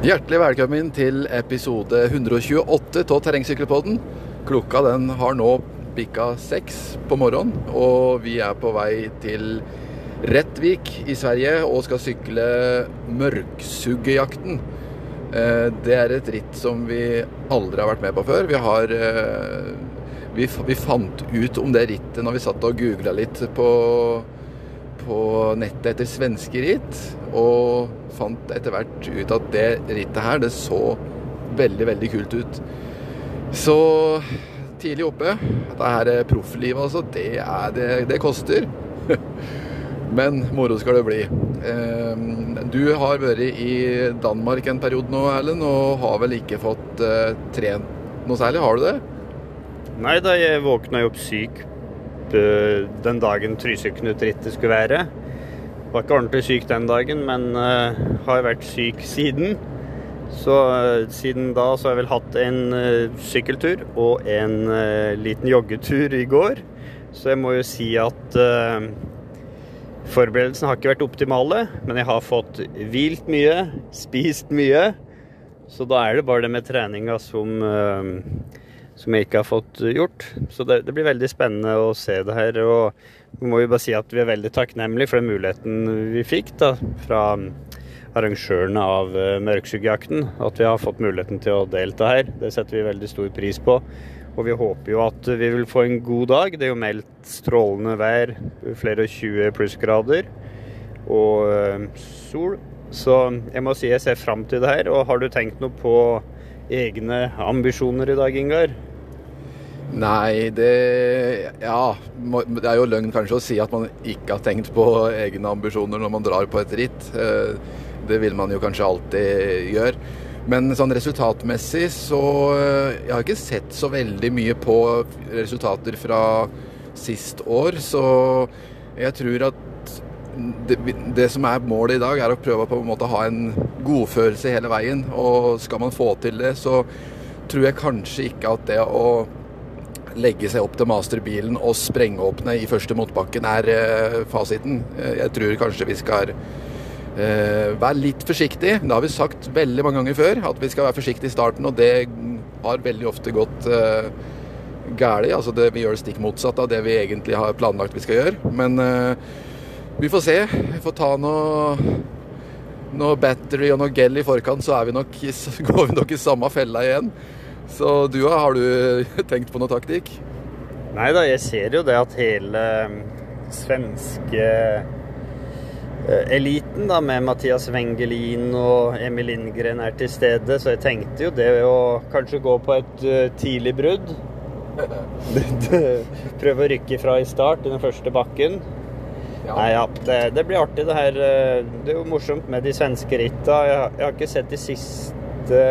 Hjertelig velkommen til episode 128 av Terrengsykkelpodden. Klokka den har nå bikka seks på morgenen, og vi er på vei til Rettvik i Sverige og skal sykle Mørksuggejakten. Eh, Det er et ritt som vi aldri har vært med på før. Vi har eh, Vi, vi fant ut om det rittet når vi satt og googla litt på, på nettet etter svenske ritt, og fant etter hvert ut at det rittet her, det så veldig, veldig kult ut. Så tidlig oppe. Dette her er profflivet, altså. Det, er, det, det koster. Men moro skal det bli. Eh, Du har vært i Danmark en periode nå, Erlend, og har vel ikke fått eh, trent noe særlig? Har du det? Nei da, jeg våkna jo opp syk eh, den dagen Trysil-Knut-rittet skulle være. Var ikke ordentlig syk den dagen, men eh, har vært syk siden. Så eh, siden da så har jeg vel hatt en eh, sykkeltur og en liten joggetur i går. Så jeg må jo si at forberedelsene har ikke vært optimale, men jeg har fått hvilt mye, spist mye. Så da er det bare det med treninga som som jeg ikke har fått gjort. Så det, det blir veldig spennende å se det her. Og vi må jo bare si at vi er veldig takknemlige for den muligheten vi fikk da, fra arrangørene av Mørkskyggejakten. At vi har fått muligheten til å delta her. Det setter vi veldig stor pris på. Og vi håper jo at vi vil få en god dag. Det er jo meldt strålende vær, flere og 20 plussgrader og eh, sol. Så jeg må si jeg ser fram til det her. Og har du tenkt noe på egne ambisjoner i dag, Ingar? Nei, det Ja, det er jo løgn kanskje å si at man ikke har tenkt på egne ambisjoner når man drar på et ritt. Eh, Det vil man jo kanskje alltid gjøre. Men sånn resultatmessig så eh, Jeg har ikke sett så veldig mye på resultater fra sist år, så jeg tror at det, det som er målet i dag, er å prøve på en måte å ha en godfølelse hele veien. Og skal man få til det, så tror jeg kanskje ikke at det å legge seg opp til masterbilen og sprengåpne i første motbakken er eh, fasiten. Eh, Jeg tror kanskje vi skal eh, være litt forsiktige. Det har vi sagt veldig mange ganger før, at vi skal være forsiktige i starten, og det har veldig ofte gått eh, galt. Altså det, vi gjør det stikk motsatt av det vi egentlig har planlagt vi skal gjøre. Men eh, vi får se. Vi får ta noe noe battery og noe gel i forkant, så er vi nok, så går vi nok i samme fella igjen. Så du, har du tenkt på noe taktikk? Nei da, jeg ser jo det at hele eh, svenske eh, eliten da, med Mathias Wengelin og Emil Lindgren er til stede, så jeg tenkte jo det å kanskje gå på et eh, tidlig brudd. Prøve å rykke fra i start i den første bakken. Nei, ja, det, det blir artig det her. eh, Det er jo morsomt med de svenske ritta. Jeg, jeg har ikke sett de siste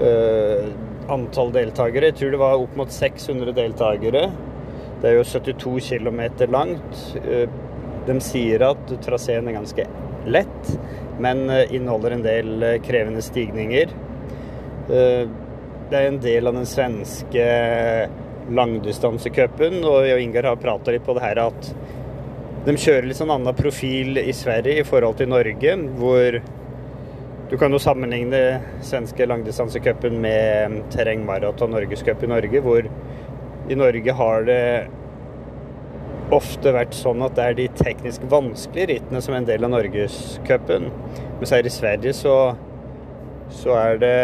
øh, antall deltakere. Jeg tror det var opp mot 600 deltakere. Det er jo 72 km langt. De sier at traseen er ganske lett, men eh, inneholder en del krevende stigninger. Det er en del av den svenske langdistansecupen, og jeg og Ingar har prata litt på det her at de kjører litt sånn annen profil i Sverige i forhold til Norge, hvor du kan jo sammenligne svenske langdistansecupen med terrengmaraton norgescup i Norge, hvor i Norge har det ofte vært sånn at det er de teknisk vanskelige rittene som er en del av norgescupen. Mens her i Sverige så, så er det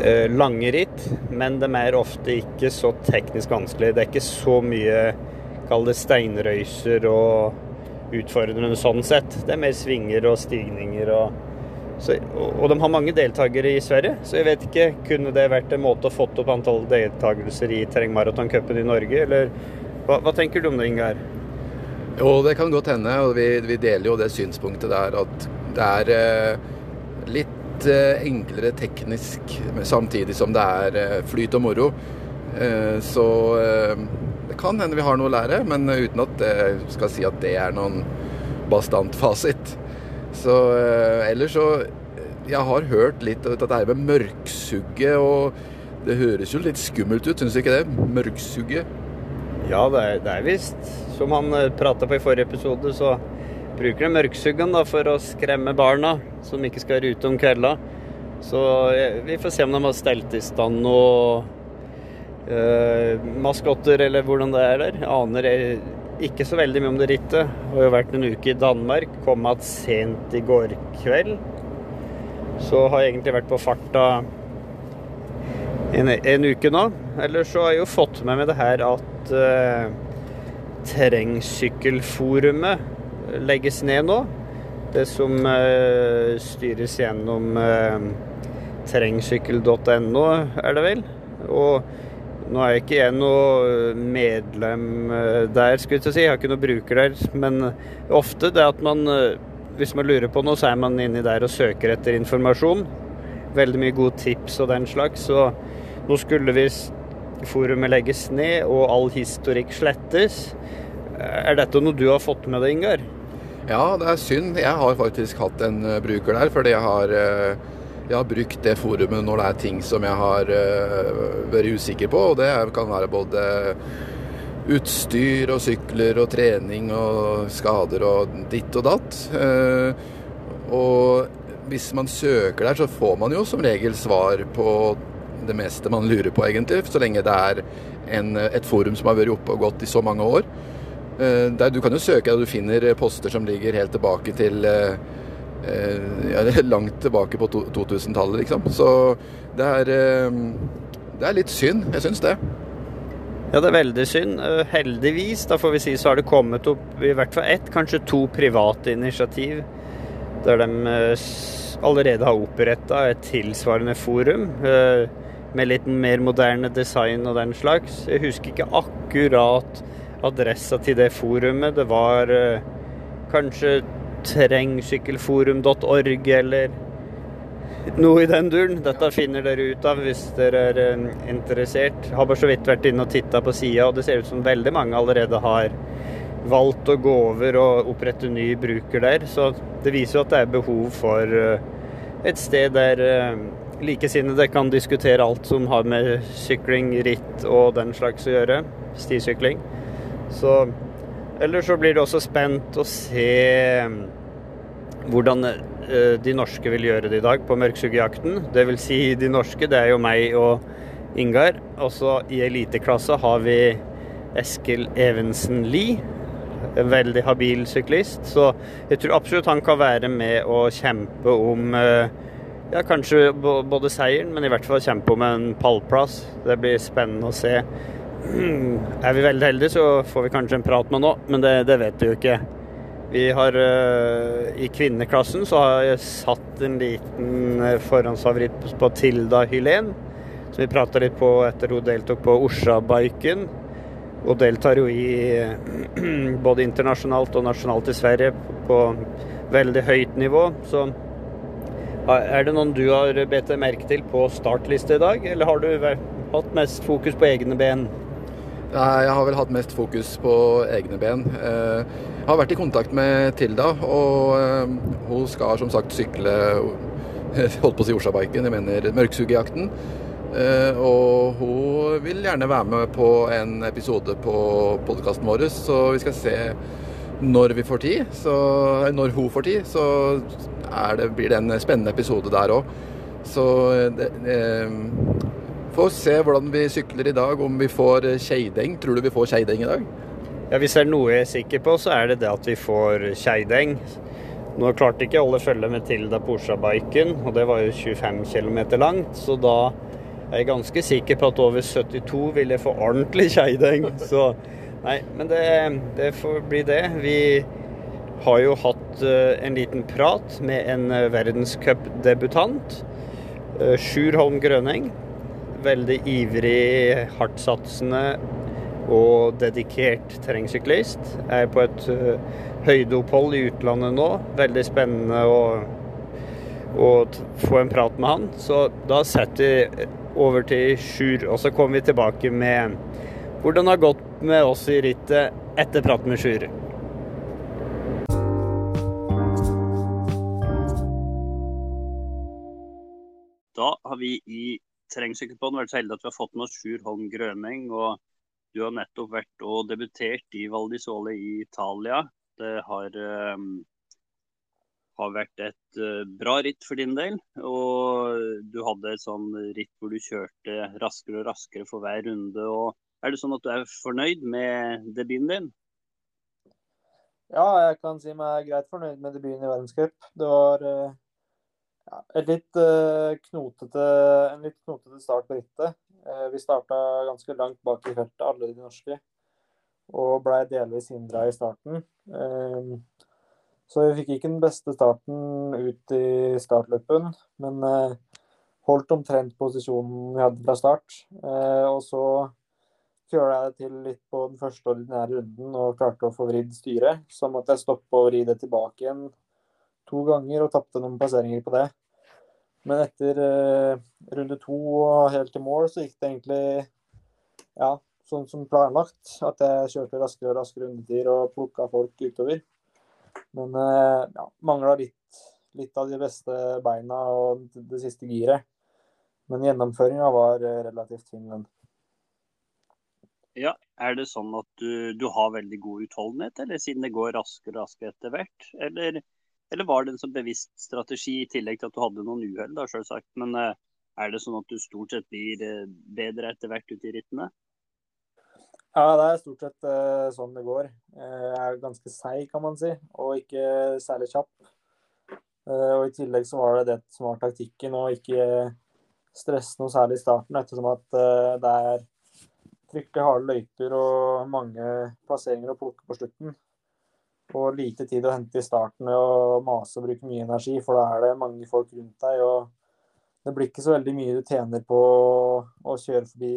eh, lange ritt, men de er ofte ikke så teknisk vanskelige. Det er ikke så mye Kall det steinrøyser og utfordrende sånn sett. Det er mer svinger og stigninger og så, og, de har mange deltakere i Sverige, så jeg vet ikke Kunne det vært en måte å få opp antall deltakelser i terrengmaratoncupen i Norge, eller hva, hva tenker du om det, Ingar? Jo, det kan godt hende, og vi, vi deler jo det synspunktet der at det er eh, litt eh, enklere teknisk, samtidig som det er eh, flyt og moro. Eh, så det kan hende vi har noe å lære, men uten at jeg skal si at det er noen bastant fasit. Så eh, ellers så Jeg har hørt litt av dette med mørksugge, og det høres jo litt skummelt ut, syns du ikke det? Mørksugge. Ja, det er, er visst. Som han prata på i forrige episode, så bruker de mørksuggen da, for å skremme barna som ikke skal være ute om kvelda. Så eh, vi får se om de har stelt i stand noe maskotter, eller hvordan det er der. Jeg aner ikke så veldig mye om det rittet. Har jo vært en uke i Danmark. Kom igjen sent i går kveld. Så har jeg egentlig vært på farta en, en uke nå. Ellers så har jeg jo fått med meg det her at uh, terrengsykkelforumet legges ned nå. Det som uh, styres gjennom uh, terrengsykkel.no, er det vel. Og nå er ikke jeg noe medlem der, skulle jeg si. Jeg har ikke noe bruker der. Men ofte det at man Hvis man lurer på noe, så er man inni der og søker etter informasjon. Veldig mye gode tips og den slags. Så nå skulle visst forumet legges ned og all historikk slettes. Er dette noe du har fått med deg, Ingar? Ja, det er synd. Jeg har faktisk hatt en bruker der, fordi jeg har, jeg har, brukt det forumet når det er ting som jeg har uh, vært usikker på. Og det kan være både utstyr og sykler og trening og skader og ditt og datt. og hvis man søker der, så får man jo som regel svar på det meste man lurer på, egentlig. Så lenge det er en, et forum som har vært oppe og gått i så mange år. Uh, der, du kan jo søke og du finner poster som ligger helt tilbake til uh, ja, langt tilbake på 2000-tallet, liksom. Så det er, det er litt synd. Jeg syns det. Ja, det er veldig synd. Heldigvis, da får vi si, så har det kommet opp i hvert fall ett, kanskje to private initiativ der de allerede har oppretta et tilsvarende forum med litt mer moderne design og den slags. Jeg husker ikke akkurat adressa til det forumet. Det var kanskje terrengsykkelforum.org eller noe i den duren. Dette finner dere ut av hvis dere er uh, interessert. Har bare så vidt vært inne og titta på sida, og det ser ut som veldig mange allerede har valgt å gå over og opprette ny bruker der. Så det viser jo at det er behov for uh, et sted der likesinnede kan diskutere alt som har med sykling, ritt og den slags å gjøre. Stisykling. Så Eller så blir det også spent å se hvordan eh, de norske vil gjøre det i dag på mørksuggejakten. Vil si de norske, det er jo meg og Ingar. Også i eliteklasse har vi Eskil Evensen Lie. En veldig habil syklist. Så jeg tror absolutt han kan være med og kjempe om eh, ja, kanskje både seieren, men i hvert fall kjempe om en pallplass. Det blir spennende å se. Er vi veldig heldige, så får vi kanskje en prat med nå, men det, det vet vi jo ikke. Vi har uh, I kvinneklassen så har jeg satt en liten uh, forhåndsfavoritt på Tilda Hylén, som vi prata litt på etter hun deltok på Orsa-biken. Og deltar jo i uh, både internasjonalt og nasjonalt i Sverige på veldig høyt nivå. Så er det noen du har bedt deg merke til på startliste i dag, eller har du hatt mest fokus på egne ben? Jeg har vel hatt mest fokus på egne ben. Jeg eh, har vært i kontakt med Tilda, og eh, hun skal som sagt sykle holdt på å si Osjabiken, jeg mener mørksugejakten. Eh, og hun vil gjerne være med på en episode på podkasten vår, så vi skal se når vi får tid. Så, når hun får tid, så det, blir det en spennende episode der òg. Så det, Få se hvordan vi sykler i dag, om vi får keideng. Tror du vi får keideng i dag? Ja, Hvis det er noe jeg er sikker på, så er det det at vi får keideng. Nå klarte ikke alle følge med til da Porsabiken, og det var jo 25 km langt. Så da er jeg ganske sikker på at over 72 vil jeg få ordentlig keideng. Så nei, men det, det, får bli det. Vi har jo hatt uh, en liten prat med en uh, verdenscupdebutant. Sjur Holm Grønning veldig ivrig, hardtsatsende og dedikert terrengsyklist. Jeg er på et uh, høydeopphold i utlandet nå. Veldig spennende å, å få en prat med han. Så da setter vi over til Sjur, og så kommer vi tilbake med hvordan det har gått med oss i rittet etter praten med Sjur. Da har vi i terrengsykkelpodden vært så heldige at vi har fått med oss Sjur Holm Grøneng. og Du har nettopp vært og debutert i Val di Sole i Italia. Det har um, har vært et uh, bra ritt for din del. Og du hadde et sånn ritt hvor du kjørte raskere og raskere for hver runde. og Er det sånn at du er fornøyd med debuten din? Ja, jeg kan si meg greit fornøyd med debuten i verdenscup. Det var uh, ja, litt, uh, knotete, en litt knotete start på rittet. vi starta ganske langt bak i feltet, alle de norske. Og blei delvis hindra i starten. Uh, så vi fikk ikke den beste starten ut i startløpen, men eh, holdt omtrent posisjonen vi hadde fra start. Eh, og så kjøla jeg det til litt på den første ordinære runden og klarte å få vridd styret. Så måtte jeg stoppe og vri det tilbake igjen to ganger og tapte noen passeringer på det. Men etter eh, runde to og helt til mål, så gikk det egentlig ja, sånn som planlagt. At jeg kjørte raskere og raskere rundetider og plukka folk utover. Men eh, ja, mangla litt, litt, av de beste beina og det siste giret. Men gjennomføringa var eh, relativt fin, den. Ja, Er det sånn at du, du, har veldig god utholdenhet, eller siden det går raskere og raskere etter hvert? Eller, eller, var det en sånn bevisst strategi, i tillegg til at du hadde noen uhell, selvsagt. Men eh, er det sånn at du stort sett blir bedre etter hvert ute i rittene? Ja, det er stort sett uh, sånn det går. Uh, jeg er ganske seig, kan man si, og ikke særlig kjapp. Uh, og I tillegg så var det det som var taktikken, å ikke stresse noe særlig i starten, ettersom at det er fryktelig harde løyper og mange plasseringer å plukke på slutten. Og lite tid å hente i starten med å mase og bruke mye energi, for da er det mange folk rundt deg. og Det blir ikke så veldig mye du tjener på å kjøre forbi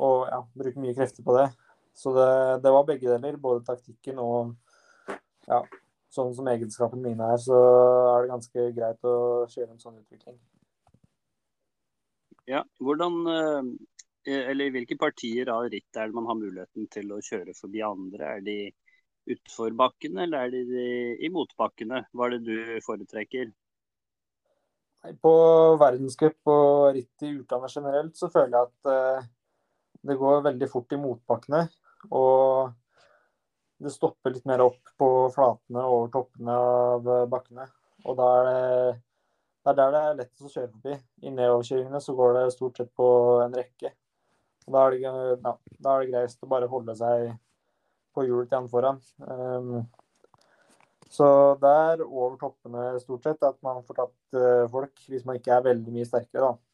og ja, bruke mye krefter på det. Så det, det, var begge deler. Både taktikken og ja, sånn som egenskapene mine er, så er det ganske greit å kjøre en sånn utvikling. Ja, hvordan Eller eller hvilke partier av rittet er det man har muligheten til å kjøre forbi andre? Er de utfor bakkene, eller er de i motbakkene? Hva er det du foretrekker? På verdenscup og ritt i utlandet generelt så føler jeg at uh, det går veldig fort i motbakkene. Og det stopper litt mer opp på flatene over toppene av bakkene. Og da er det, det er der det er lettest å kjøre forbi. I nedoverkjøringene så går det stort sett på en rekke. Og da er det, ja, det greist å bare holde seg på hjulet til han foran. Um, så det er over toppene stort sett at man får tatt uh, folk, hvis man ikke er veldig mye sterkere, da.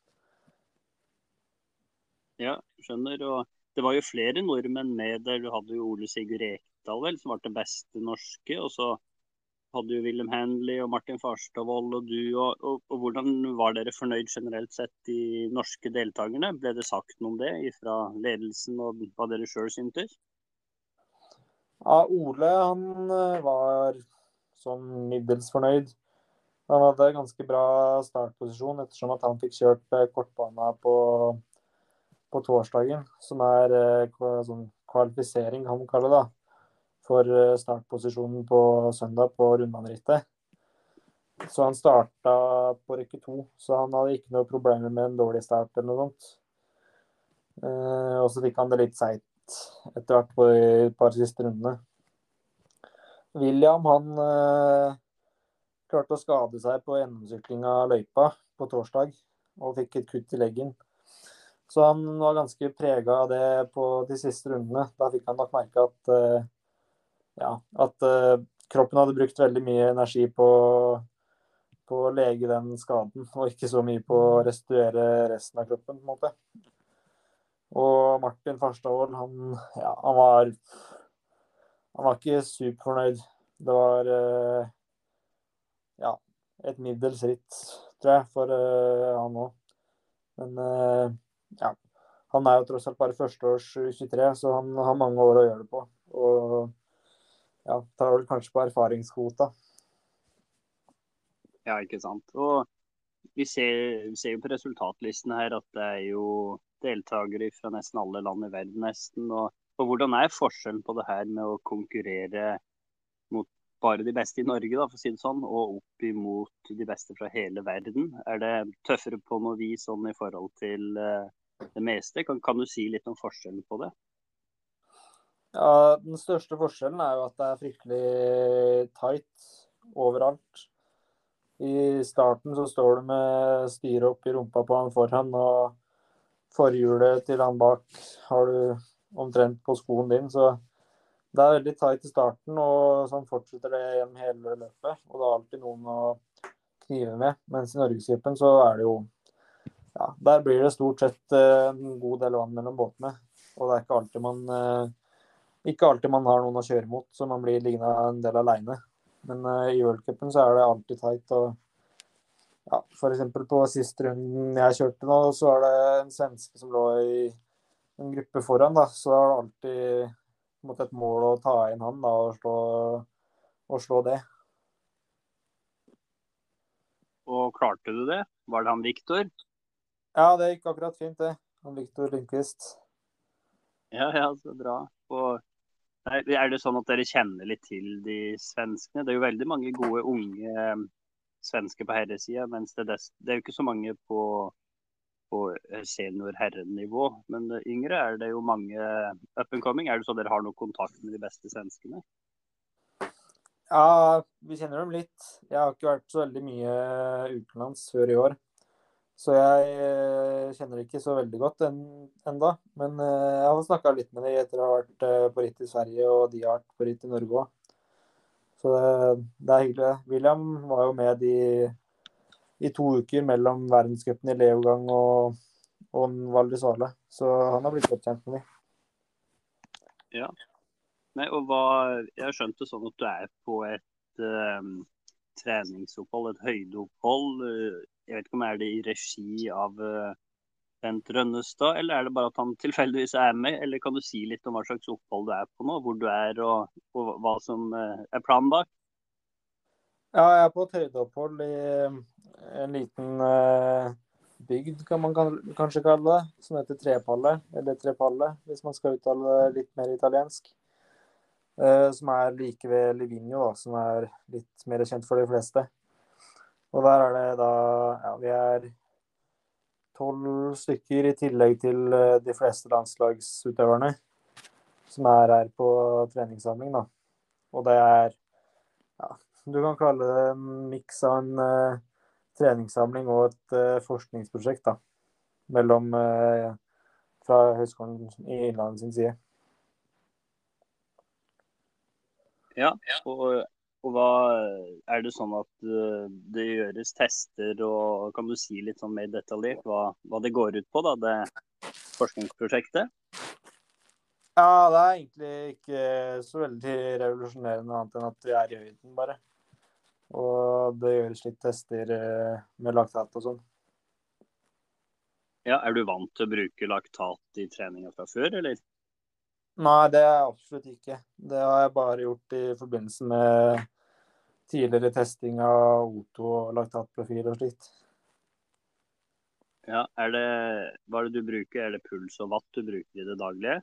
Ja, skjønner. Og det var jo flere nordmenn med der. Du hadde jo Ole Sigurd Rekdal, vel, som var den beste norske. Og så hadde jo Wilhelm Handley og Martin Farstadvold og du. Og, og, og, hvordan var dere fornøyd generelt sett, de norske deltakerne? Ble det sagt noe om det fra ledelsen og hva dere sjøl syntes? Ja, Ole han eh, var sånn middels fornøyd. Han hadde ganske bra startposisjon ettersom at han fikk kjørt eh, kortbana på på torsdagen, som er eh, sånn kvalifisering, kan man kalle det, da, for startposisjonen på søndag på rundbanerittet. Så han starta på rekke to, så han hadde ikke noe problemer med en dårlig start eller noe sånt. Og så fikk han det litt seigt etter hvert på de par siste rundene. William han eh, klarte å skade seg på gjennomsykling av løypa på torsdag og fikk et kutt i leggen. Så han var ganske prega av det på de siste rundene. Da fikk han nok merke at, eh, ja, at eh, kroppen hadde brukt veldig mye energi på, på, å lege den skaden, og ikke så mye på å restituere resten av kroppen. på en måte. Og Martin Farstadvold, han, ja, han, var Han var ikke superfornøyd. Det var uh, ja, et middels ritt, tror jeg, for han òg. Men ja, han er jo tross alt bare førsteårs 23, så han har mange år å gjøre det på. Og ja, tar vel kanskje på erfaringskvota. Ja, ikke sant. Og vi ser, vi ser, jo på resultatlistene her at det er jo deltakere fra nesten alle land i verden, nesten. Og, og hvordan er forskjellen på det her med å konkurrere mot bare de beste i Norge, da, for å si det sånn, og opp imot de beste fra hele verden? Er det tøffere på noe vis sånn i forhold til uh, det meste. Kan, kan, du si litt om forskjellen på det? Ja, Den største forskjellen er jo at det er fryktelig tight overalt. I starten så står du med styret opp i rumpa på han foran, og forhjulet til han bak har du omtrent på skoen din. Så det er veldig tight i starten, og sånn fortsetter det gjennom hele løpet. Og det er alltid noen å knive med. Mens i Norgesgruppen så er det jo ja, Der blir det stort sett eh, en god del vann mellom båtene. Og det er ikke alltid man eh, ikke alltid man har noen å kjøre mot, så man blir liggende en del aleine. Men i i worldcupen så er det alltid tight. og ja, F.eks. på siste runden jeg kjørte nå, så er det en svenske som lå i en gruppe foran. da, Så det alltid måte, et mål å ta inn han da, og slå, og slå det. Og klarte du det? Var det han Viktor? Ja, det gikk akkurat fint, det. Han Viktor Lindqvist. Ja, ja, så bra. Og er det sånn at dere kjenner litt til de svenskene? Det er jo veldig mange gode unge svensker på herresida, mens det, det, er jo ikke så mange på, på senior-herrenivå. Men yngre er det jo mange up and coming. Er det så dere har noe kontakt med de beste svenskene? Ja, vi kjenner dem litt. Jeg har ikke vært så veldig mye utenlands før i år. Så jeg eh, kjenner dem ikke så veldig godt en, enda. Men eh, jeg har snakka litt med dem etter å ha vært eh, på ritt i Sverige, og de har vært på ritt i Norge òg. Så det, det, er hyggelig. William var jo med i, i to uker mellom verdenscupen i Leogang og, og Valdresale. Så han har blitt godt kjent med dem. Ja. Nei, og hva, jeg har skjønt det sånn at du er på et um, treningsopphold, et høydeopphold jeg vet ikke om er det i regi av uh, Bent Rønnestad, eller er det bare at han tilfeldigvis er med? Eller kan du si litt om hva slags opphold du er på nå, hvor du er og, og hva som uh, er planen bak? Ja, jeg er på et høydeopphold i eh, en liten uh, bygd, kan man kanskje kalle det, som heter Trepalle, eller Trepalle, hvis man skal uttale det litt mer italiensk. Som er like ved Livigno, da, som er litt mer kjent for de fleste. Og der er det da Ja, vi er tolv stykker i tillegg til eh, de fleste landslagsutøverne som er her på treningssamling, da. Og det er ja, du kan kalle det en miks av en uh, treningssamling og et uh, forskningsprosjekt, da. Mellom uh, fra Høgskolen i Innlandet sin side. Ja, og og hva Er det sånn at uh, det gjøres tester, og kan du si litt sånn mer detaljert hva, hva det går ut på, da, det forskningsprosjektet? Ja, det er egentlig ikke så veldig revolusjonerende annet enn at vi er i høyden, bare. Og det gjøres litt tester uh, med laktat og sånn. Ja, Er du vant til å bruke laktat i treninga fra før, eller? Nei, det er jeg absolutt ikke. Det har jeg bare gjort i forbindelse med tidligere testing av O2 og laktatprofil og slikt. Ja, er det, Hva er det du bruker? Er det puls og watt du bruker i det daglige?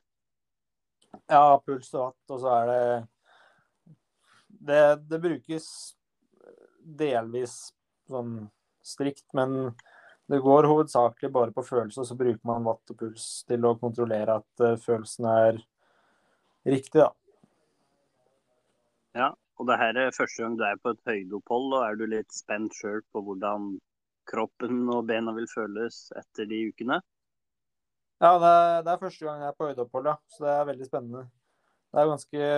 Ja, puls og watt. Og så er det Det, det brukes delvis sånn strikt, men det går hovedsakelig bare på følelse, og så bruker man watt og puls til å kontrollere at uh, følelsen er riktig, da. Ja, og det her er første gang du er på et høydeopphold, og er du litt spent sjøl på hvordan kroppen og bena vil føles etter de ukene? Ja, det er, det er første gang jeg er på høydeopphold, ja. Så det er veldig spennende. Det er ganske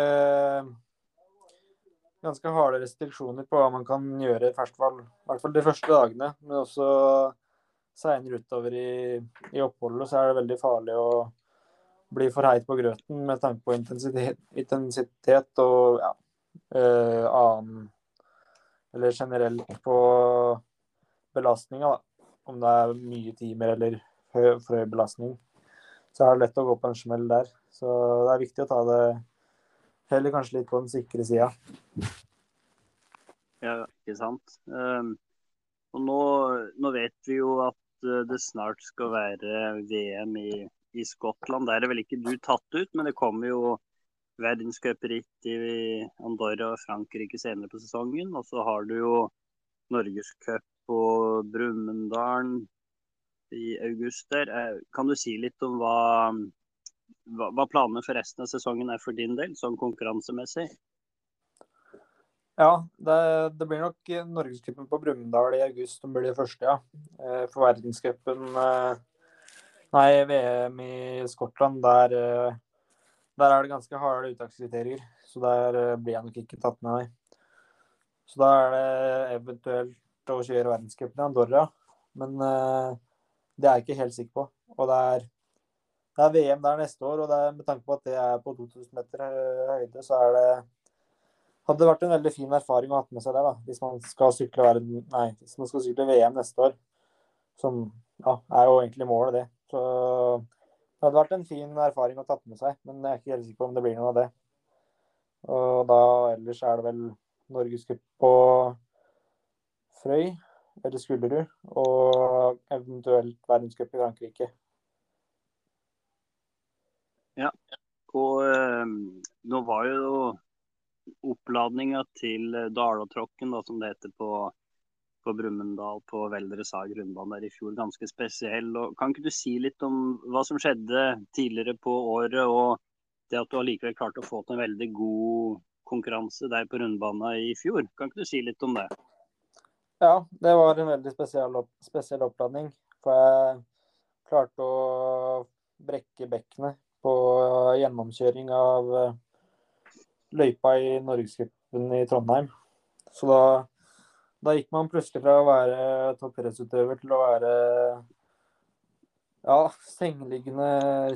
ganske harde restriksjoner på hva man kan gjøre, i hvert i hvert fall de første dagene. Men også seinere utover i, i, oppholdet så er det veldig farlig å bli for heit på grøten med tanke på intensitet, intensitet og ja, eh, annen Eller generelt på belastninga, da. Om det er mye timer eller høy, for høy belastning. Så er det lett å gå på en smell der. Så det er viktig å ta det heller kanskje litt på den sikre sida. Ja, ikke sant. Um, og nå, nå, vet vi jo at uh, det snart skal være VM i, i Skottland. Der er vel ikke du tatt ut, men det kommer jo verdenscupritt i Andorra og Frankrike senere på sesongen. Og så har du jo norgescup på Brumunddal i august der. Eh, kan du si litt om hva, hva, planene for resten av sesongen er for din del, sånn konkurransemessig? Ja, det, det blir nok Norgescupen på Brumunddal i august som blir det første, ja. Eh, for verdenscupen Nei, VM i Skottland, der, der er det ganske harde uttakskriterier. Så der blir jeg nok ikke tatt med, nei. Så da er det eventuelt å kjøre verdenscupen i Andorra. Men det er jeg ikke helt sikker på. Og det er det er VM der neste år, og er, med tanke på at det er på 2000 meter eh, høyde, så er det hadde det vært en veldig fin erfaring å ha med seg det, da, hvis man skal sykle, verden, nei, hvis man skal sykle VM neste år. Som ja, er jo egentlig målet, det. Så det hadde vært en fin erfaring å tatt med seg, men jeg er ikke helt sikker på om det blir noe av det. Og da ellers er det vel norgescup på Frøy eller Skulderud, og eventuelt verdenscup i Frankrike. Ja, og øh, nå var jo oppladninga til Dalatråkken, som det heter på, på Brumunddal på Veldresag rundbane der i fjor, ganske spesiell. Og kan ikke du si litt om hva som skjedde tidligere på året, og det at du allikevel klarte å få til en veldig god konkurranse der på rundbana i fjor? Kan ikke du si litt om det? Ja, det var en veldig spesiell, opp, spesiell oppladning. For jeg klarte å brekke bekkenet på gjennomkjøring av eh, løypa i Norgescupen i Trondheim. Så da, da, gikk man plutselig fra å være toppidrettsutøver til å være ja, sengeliggende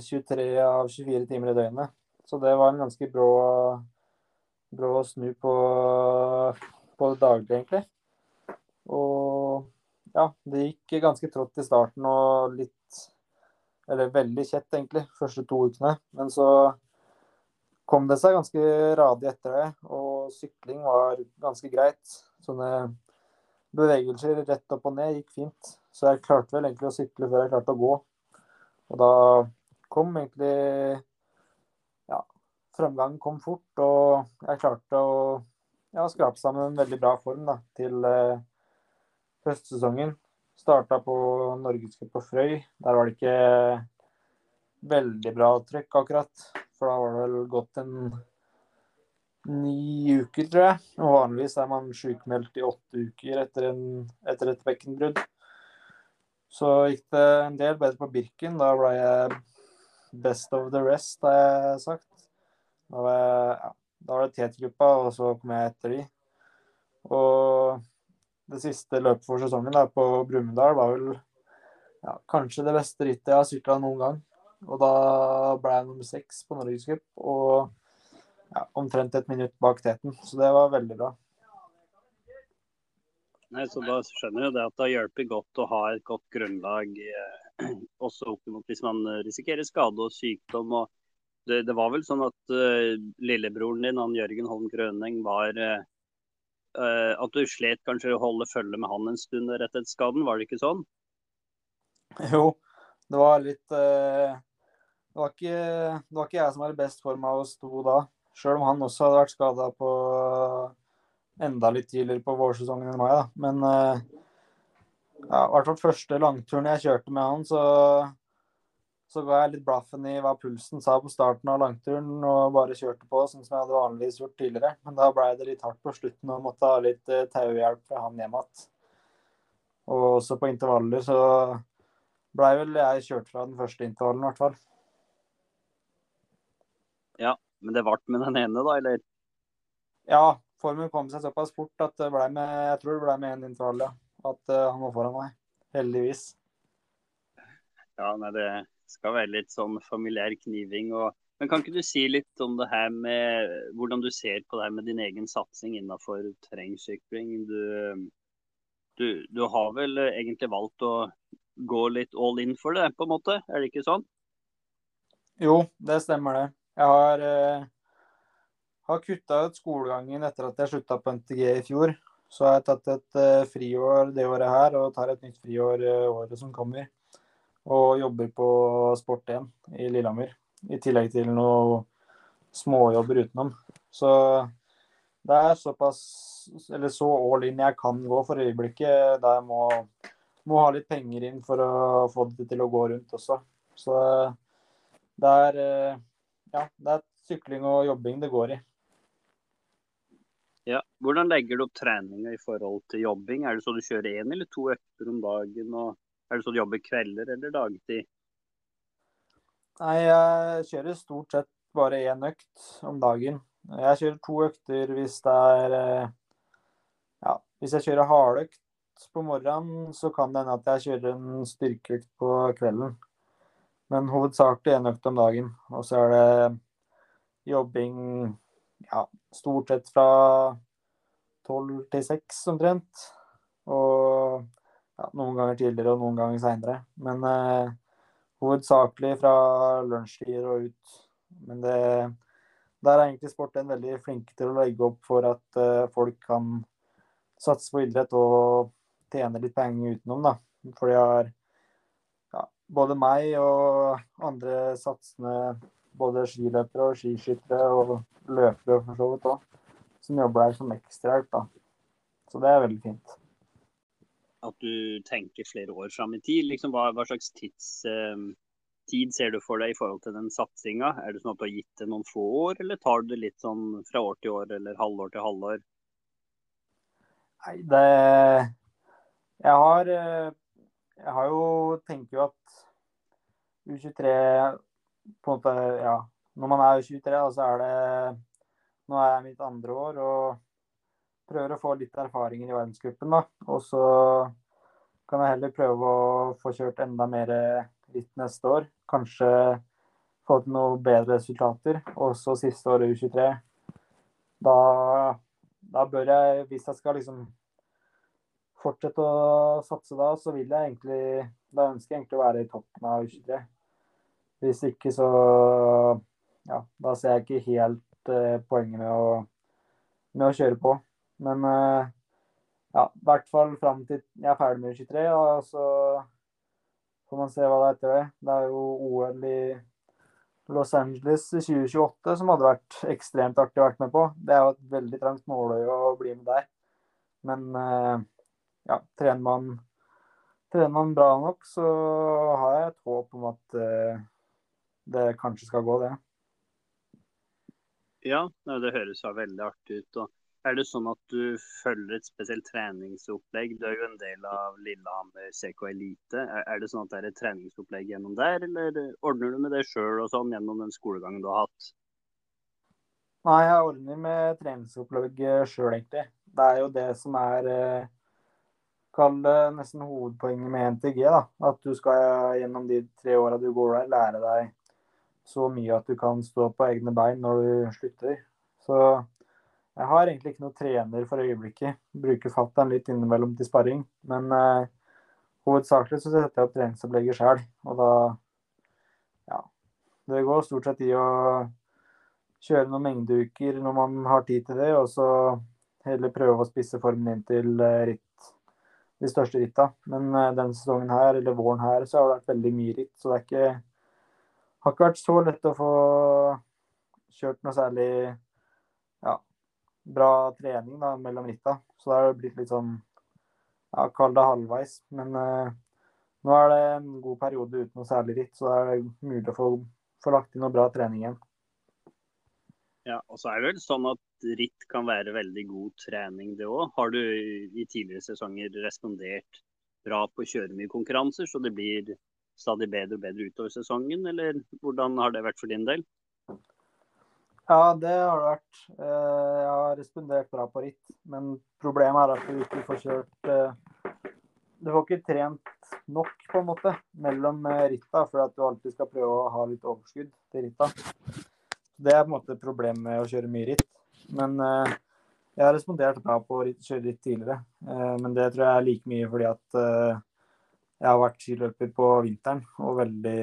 23 av 24 timer i døgnet. Så det var en ganske brå, brå snu på, på det daglige, egentlig. Og ja, det gikk ganske trått i starten og litt eller veldig kjett, egentlig, første to ukene. Men så kom det seg ganske radig etter det, og sykling var ganske greit. Sånne bevegelser rett opp og ned gikk fint. Så jeg klarte vel egentlig å sykle før jeg klarte å gå. Og da kom egentlig Ja, fremgangen kom fort, og jeg klarte å ja, skrape sammen en veldig bra form da, til eh, høstsesongen. Starta på Norgescup på Frøy. Der var det ikke veldig bra trykk akkurat. For da var det vel gått en ni uker, tror jeg. Og vanligvis er man sjukmeldt i åtte uker etter, en, etter et bekkenbrudd. Så gikk det en del bedre på Birken. Da ble jeg best of the rest, har jeg sagt. Da var, jeg, ja, da var det T-gruppa, og så kom jeg etter de. Og det siste løpet for sesongen da, på Brumunddal var vel ja, kanskje det beste rittet jeg har sykla noen gang. Og da ble jeg nummer seks på Norgescup og ja, omtrent et minutt bak teten. Så det var veldig bra. Nei, så Da skjønner jeg det at det har hjulpet godt å ha et godt grunnlag eh, også opp mot hvis man risikerer skade og sykdom. og det, det var vel sånn at uh, lillebroren din, han Jørgen Holm Grøneng, var uh, uh, at du slet kanskje å holde følge med han en stund rett etter skaden, var det ikke sånn? Jo, det var litt det, var ikke, det, var ikke, jeg som var i best form av oss to da. Sjøl om han også hadde vært skada på enda litt tidligere på vårsesongen enn meg. da. Men uh, ja, i hvert fall første langturen jeg kjørte med han, så så ga jeg litt blaffen i hva pulsen sa på starten av langturen, og bare kjørte på sånn som jeg hadde vanligvis gjort tidligere. Men da blei det litt hardt på slutten og måtte ha litt uh, tauhjelp fra han hjem igjen. Og også på intervaller så blei vel jeg kjørt fra den første intervallen, i hvert fall. Ja, men det ble med den ene, da, eller? Ja, formen kom seg såpass fort at det ble med Jeg tror det ble med én intervall, ja. At uh, han var foran meg. Heldigvis. Ja, nei, det skal være litt sånn familiær kniving. Og, men kan ikke du si litt om det her med hvordan du ser på det her med din egen satsing innenfor terrengsykling? Du, du, du, har vel egentlig valgt å gå litt all in for det, på en måte? Er det ikke sånn? Jo, det stemmer det. Jeg har, eh, har kutta ut skolegangen etter at jeg slutta på NTG i fjor. Så har jeg tatt et eh, friår det året her, og tar et nytt friår eh, året som kommer og jobber på Sport1 i Lillehammer. I tillegg til noen småjobber utenom. Så det er såpass eller så all in jeg kan gå for øyeblikket. Der jeg må, må ha litt penger inn for å få det til å gå rundt også. Så det er ja, det er sykling og jobbing det går i. Ja. Hvordan legger du opp treninga i forhold til jobbing? Er det så du kjører én eller to økter om dagen? og Er det så du jobber kvelder eller dagtid? Nei, jeg kjører stort sett bare én økt om dagen. Jeg kjører to økter hvis det er eh, Ja, hvis jeg kjører hardøkt på morgenen, så kan det hende at jeg kjører en styrkeøkt på kvelden. Men hovedsakelig én økt om dagen. Og så er det jobbing ja, stort sett fra tolv til seks omtrent. Og ja, noen ganger tidligere og noen ganger seinere. Men eh, hovedsakelig fra lunsjtider og ut. Men det, der er egentlig sporten veldig flinke til å legge opp for at eh, folk kan satse på idrett og tjene litt penger utenom. da. For de har både meg og andre satsende både skiløpere og skiskyttere og løpere for så vidt òg, som jobber der som ekstrahjelp. da. Så det er veldig fint. At du tenker flere år fram i tid. Liksom, hva, hva slags tids, eh, tid ser du for deg i forhold til den satsinga? Er det sånn at du har gitt det noen få år, eller tar du det litt sånn fra år til år eller halvår til halvår? Nei, det Jeg har eh, Jeg har jo tenker jo at U23 på en måte Ja, når man er U23, da, så er det Nå er jeg mitt andre år og prøver å få litt erfaringer i verdensgruppen. da. Og så kan jeg heller prøve å få kjørt enda mer ritt neste år. Kanskje få til noe bedre resultater. Og så siste året U23. Da, da bør jeg, hvis jeg skal liksom fortsette å satse da, så vil jeg egentlig Da ønsker jeg egentlig å være i toppen av U23. Hvis ikke så Ja, da ser jeg ikke helt eh, poenget med å, med å kjøre på. Men eh, ja, i hvert fall fram til jeg er ferdig med U23, og så får man se hva det er etter det. Det er jo OL i Los Angeles i 2028 som hadde vært ekstremt artig å være med på. Det er jo et veldig trangt nåløye å bli med der. Men eh, ja, trener man, trener man bra nok, så har jeg et håp om at uh, det kanskje skal gå, det. Ja, det høres jo veldig artig ut. er det sånn at du følger et spesielt treningsopplegg? Du er jo en del av Lillehammer CK Elite. Er det sånn at det er et treningsopplegg gjennom der, eller ordner du med det sjøl og sånn gjennom den skolegangen du har hatt? Nei, jeg ordner med treningsopplegg sjøl, egentlig. Det er jo det som er eh, Kall det nesten hovedpoenget med NTG. da, At du skal gjennom de tre åra du går der, lære deg så mye at du kan stå på egne bein når du slutter. Så jeg har egentlig ikke noen trener for øyeblikket. Bruker fatter'n litt innimellom til sparring. Men eh, hovedsakelig så setter jeg opp treningsopplegget sjøl. Og da ja. Det går stort sett i å kjøre noen mengdeuker når man har tid til det, og så heller prøve å spisse formen inn til eh, ritt, de største ritta. Men eh, denne sesongen her, eller våren her, så har det vært veldig mye ritt. Så det ikke, har ikke vært så lett å få kjørt noe særlig bra trening da, mellom ritta. Så da har det blitt litt sånn ja, Kall det halvveis. Men uh, nå er det en god periode uten noe særlig ritt, så er det mulig å få, få lagt inn noe bra trening igjen. Ja, og så er det vel sånn at ritt kan være veldig god trening, det òg. Har du i tidligere sesonger respondert bra på å kjøre mye konkurranser, så det blir stadig bedre og bedre utover sesongen, eller hvordan har det vært for din del? Ja, det har det vært. Eh, jeg har respondert bra på ritt, men problemet er at du ikke får kjørt eh, Du får ikke trent nok, på en måte, mellom eh, ritta, for at du alltid skal prøve å ha litt overskudd til ritta. Det er på en måte problemet med å kjøre mye ritt. Men jeg har respondert bra på å kjøre ritt tidligere. Men det tror jeg er like mye fordi at jeg har vært skiløper på vinteren og veldig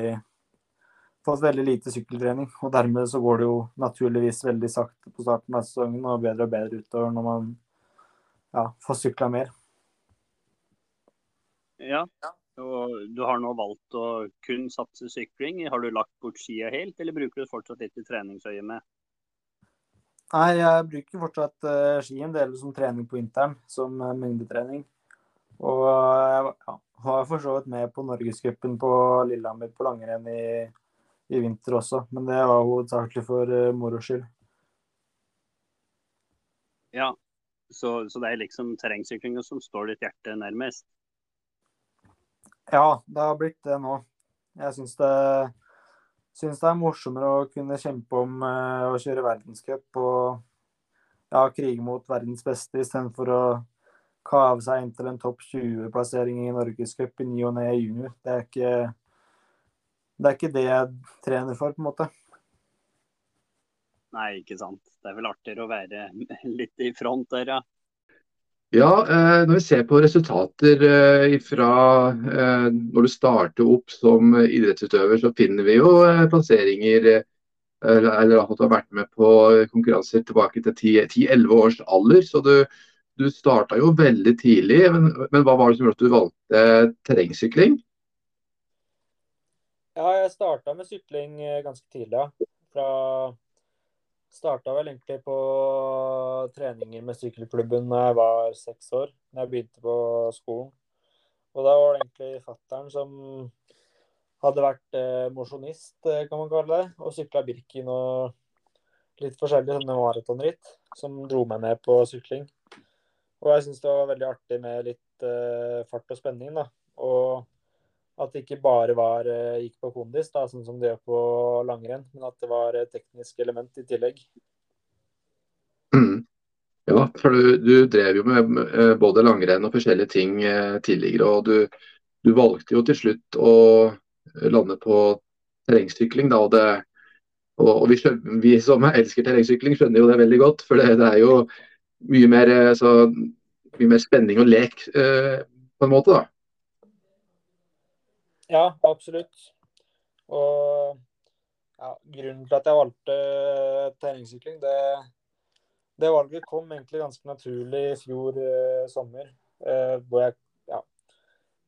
fått veldig lite sykkeltrening. Og dermed så går det jo naturligvis veldig sakte på starten av sesongen og bedre og bedre utover når man ja, får sykla mer. Ja, og du har nå valgt å kun satse sykling. Har du lagt bort skia helt, eller bruker du fortsatt litt i treningsøyemed? Nei, jeg bruker fortsatt uh, ski en del som trening på vinteren, som uh, mengdetrening. Og jeg ja, var for så vidt med på Norgescupen på Lillehammer på langrenn i i vinter også. Men det var hovedsakelig for uh, moro skyld. Ja, Så, så det er liksom terrengsyklinga som står ditt hjerte nærmest. Ja, det har blitt det nå. Jeg syns det, syns det er morsommere å kunne kjempe om uh, å kjøre verdenscup og ja, krige mot verdens beste istedenfor å kave seg inn til en topp 20-plassering i Norgescup i ny og ne junior. Det er, ikke, det er ikke det jeg trener for, på en måte. Nei, ikke sant. Det er vel artigere å være litt i front der, ja. Ja, eh, når vi ser på resultater eh, fra eh, når du starter opp som idrettsutøver, så finner vi jo plasseringer eller at du har vært med på konkurranser tilbake til 10-11 års alder. Så du, du starta jo veldig tidlig. Men, men, hva var det som gjorde at du valgte terrengsykling? Ja, jeg starta med sykling ganske tidlig. Fra Starta vel egentlig på treninger med sykkelklubben da jeg var seks år, da jeg begynte på skolen. Og da var det egentlig fattern som hadde vært eh, mosjonist, eh, kan man kalle det, og sykla Birken og litt forskjellige sånne maratonritt, som dro meg med på sykling. Og jeg syns det var veldig artig med litt eh, fart og spenning, da. Og at det ikke bare var, eh, gikk på kondis, da, sånn som det gjør på langrenn, men at det var et teknisk element i tillegg. Mm. Ja, for du, du, drev jo med eh, både langrenn og forskjellige ting eh, tidligere. Og du, du, valgte jo til slutt å lande på terrengsykling. Da, og, det, og, og vi, skjønner, vi, som elsker terrengsykling, skjønner jo det veldig godt. For det, det er jo mye mer, så, mye mer, spenning og lek på en måte. da. Ja, absolutt. Og ja, grunnen til at jeg valgte terrengsykling, det, det, valget kom egentlig ganske naturlig i fjor eh, sommer. Eh, hvor jeg ja,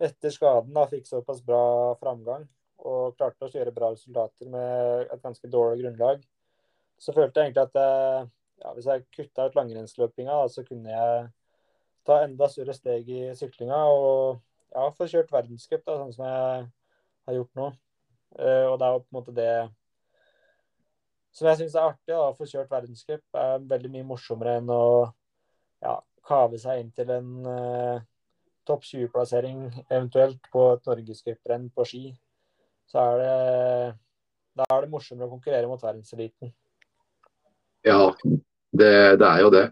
etter skaden da fikk såpass bra framgang og klarte å kjøre bra resultater med et ganske dårlig grunnlag. Så følte jeg egentlig at jeg, ja, hvis jeg kutta ut langrennsløpinga, så kunne jeg ta enda større steg i syklinga. og ja, få kjørt verdenscup, sånn som jeg har gjort nå. Uh, og det er jo på en måte det som jeg syns er artig. da, Å få kjørt verdenscup er veldig mye morsommere enn å ja, kave seg inn til en uh, topp 20-plassering, eventuelt på et norgescuprenn på ski. Så er det da er det morsommere å konkurrere mot verdenseliten. Ja, det, det er jo det.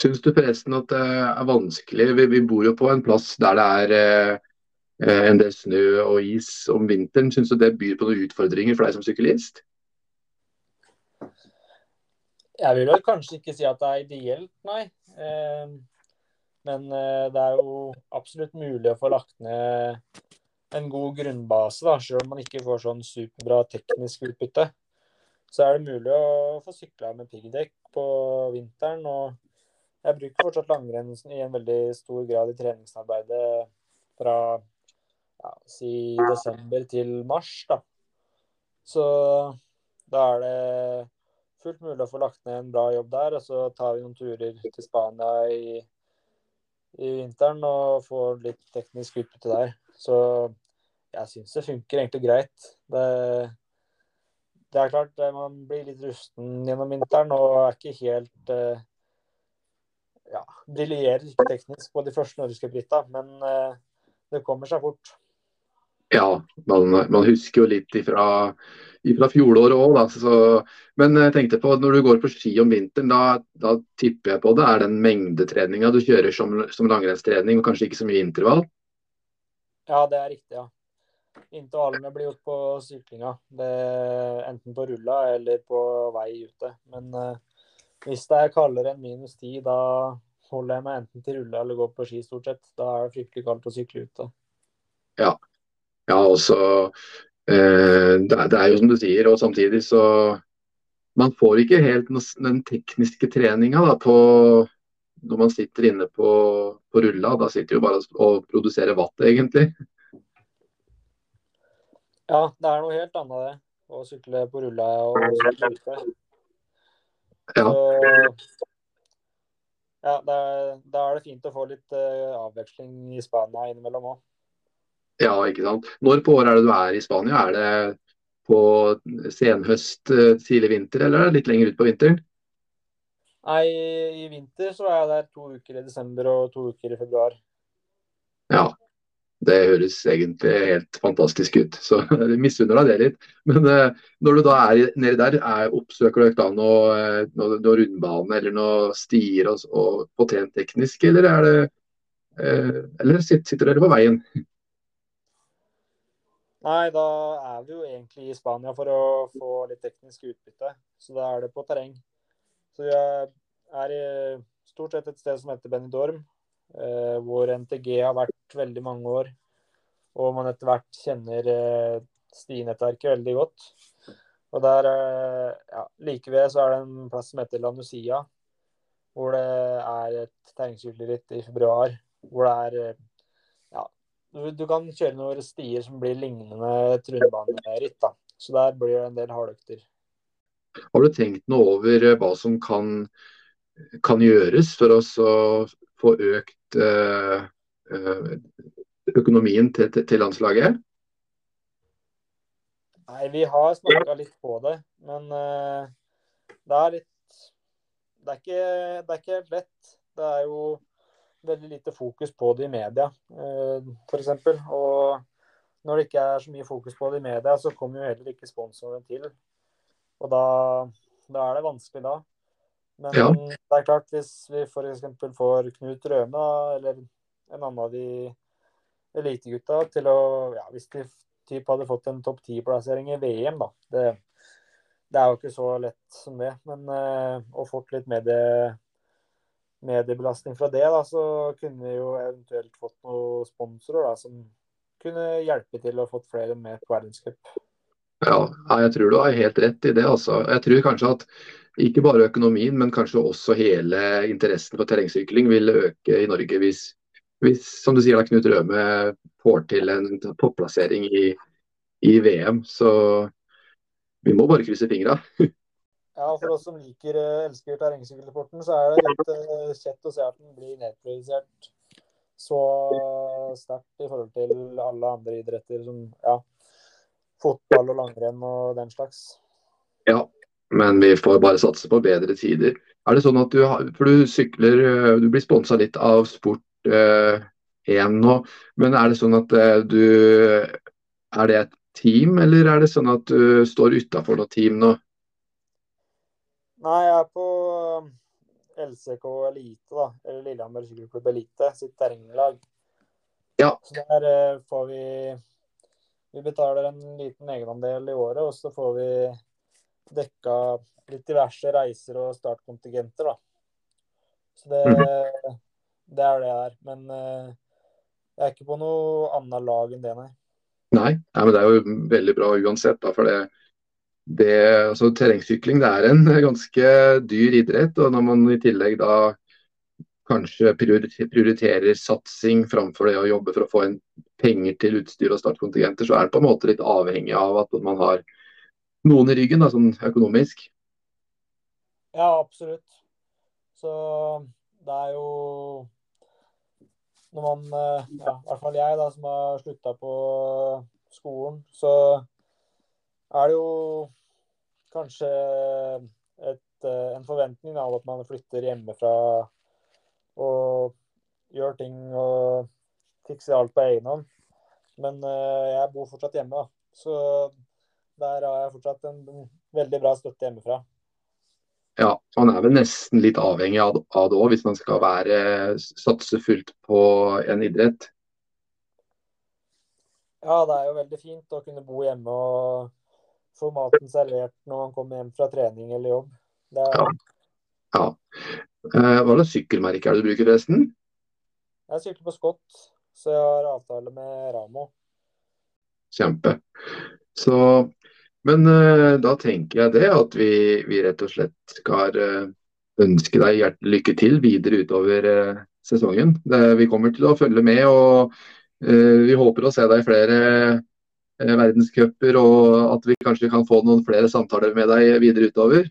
Syns du forresten at det er vanskelig? Vi, vi, bor jo på en plass der det er eh, en del snø og is om vinteren. Syns du det byr på noen utfordringer for deg som syklist? Jeg vil vel kanskje ikke si at det er ideelt, nei. Eh, men eh, det er jo absolutt mulig å få lagt ned en god grunnbase, da, selv om man ikke får sånn superbra teknisk utbytte. Så er det mulig å få sykla med piggdekk på vinteren. og jeg bruker fortsatt langrenn i en veldig stor grad i treningsarbeidet fra ja, si desember til mars. da. Så da er det fullt mulig å få lagt ned en bra jobb der. Og så tar vi noen turer til Spania i, i vinteren og får litt teknisk utbytte der. Så jeg syns det funker egentlig greit. Det, det er klart man blir litt rusten gjennom vinteren og er ikke helt eh, ja, briljerer ikke teknisk på de første norgescupritta, men uh, det kommer seg fort. Ja, man, man husker jo litt ifra, ifra fjoråret òg, Men jeg tenkte på når du går på ski om vinteren, da, da tipper jeg på det er den mengdetreninga du kjører som, som langrennstrening, og kanskje ikke så mye intervall? Ja, det er riktig, ja. Intervallene blir gjort på syklinga. enten på rulla eller på vei ute. Men uh, hvis det er kaldere enn minus ti, da holder jeg meg enten til rulle eller går på ski, stort sett. Da er det fryktelig kaldt å sykle ute. Ja, ja altså eh, det, er, det, er jo som du sier, og samtidig så Man får ikke helt den tekniske treninga på når man sitter inne på, på rulla. Da sitter jo bare og produserer vatt, egentlig. Ja, det er noe helt annet det. Å sykle på rulla og sykle ute. Ja. Så, ja, da, da, er det fint å få litt uh, avveksling i Spania innimellom òg. Ja, ikke sant. Når på året er det du er i Spania? Er det på senhøst, uh, tidlig vinter, eller er det litt lenger ut på vinteren? Nei, i vinter så er jeg der to uker i desember og to uker i februar. Ja. Det høres egentlig helt fantastisk ut, så jeg misunner deg det litt. Men eh, når du da er nedi der, er, oppsøker du da noe, noe, noe rundbane eller noe stier og, og teknisk, eller er det eh, Eller sitter dere på veien? Nei, da er vi jo egentlig i Spania for å få litt teknisk utbytte. Så da er det på terreng. Så vi er i stort sett et sted som heter Benidorm, hvor NTG har vært veldig mange år. Og man etter hvert kjenner eh, stinettverket veldig godt. Og der, eh, ja, like ved så er det en plass som heter Lanusia, hvor det er et terrengsykkelritt i februar. Hvor det er ja, du, du, kan kjøre noen stier som blir lignende trunebaneritt. Så der blir det en del hardøkter. Har du tenkt noe over hva som kan, kan gjøres for oss å få økt eh, eh, økonomien til, til, landslaget? Nei, vi har snakka litt på det, men uh, det er litt det er, ikke, det er, ikke, helt lett. Det er jo veldig lite fokus på det i media, f.eks. Og når det ikke er så mye fokus på det i media, så kommer jo heller ikke sponsorene til. Og da, da er det vanskelig da. Men ja. det er klart, hvis vi f.eks. får Knut Røme eller en annen av de elitegutta til å ja, Hvis de typ hadde fått en topp ti-plassering i VM, da. Det, det, er jo ikke så lett som det. Men uh, og fått litt medie, mediebelastning fra det, da, så kunne vi jo eventuelt fått noen sponsorer da, som kunne hjelpe til å få flere med på verdenscup. Ja, jeg tror du har helt rett i det. altså. Jeg tror kanskje at ikke bare økonomien, men kanskje også hele interessen for terrengsykling vil øke i Norge hvis, hvis som du sier, da, Knut Røme får til en topplassering i, i, VM. Så vi må bare krysse fingra. ja, for oss som liker, eh, elsker terrengsykkelsporten, så er det litt uh, kjett å se at den blir nedprioritert så sterkt i forhold til alle andre idretter som ja, fotball og langrenn og den slags. Ja, men vi får bare satse på bedre tider. Er det sånn at du, for du sykler, eh, du blir sponsa litt av Sport1 eh, nå, men er det sånn at eh, du Er det et team, eller er det sånn at du står utafor noe team nå? Nei, jeg er på LCK Elite, da. Eller Lillehammer sykkelklubb Elite, sitt terrenglag. Ja. Så der får vi Vi betaler en liten egenandel i året, og så får vi dekka litt diverse reiser og startkontingenter, da. Så det, mhm. det er det jeg er. Men uh, jeg er ikke på noe annet lag enn det, nei. Nei, nei men det er jo veldig bra uansett. da, for det, det, altså, Terrengsykling det er en ganske dyr idrett. og Når man i tillegg da kanskje prioriterer satsing framfor det å jobbe for å få inn penger til utstyr og startkontingenter, så er det på en måte litt avhengig av at man har noen i ryggen, da, sånn økonomisk. Ja, absolutt. Så det er jo Når man, eh, ja, i hvert fall jeg, da, som har slutta på skolen, så er det jo kanskje et, eh, en forventning av at man flytter hjemmefra og gjør ting og fikser alt på egen hånd. Men uh, jeg bor fortsatt hjemme, da. Så der har jeg fortsatt en veldig bra støtte hjemmefra. Ja, man er vel nesten litt avhengig av det òg, hvis man skal være, satse fullt på en idrett. Ja, det er jo veldig fint å kunne bo hjemme og få maten servert når man kommer hjem fra trening eller jobb. Er... Ja. ja. Eh, hva slags sykkelmerke er det du bruker, forresten? Jeg sykler på Scott, så jeg har avtale med Ramo. Kjempe. Så men uh, da tenker jeg det at vi, vi rett og slett skal uh, ønske deg hjertelig lykke til videre utover uh, sesongen. Det, vi kommer til å følge med, og vi håper å se deg i flere verdenscuper. Og at vi kanskje kan få noen flere samtaler med deg videre utover.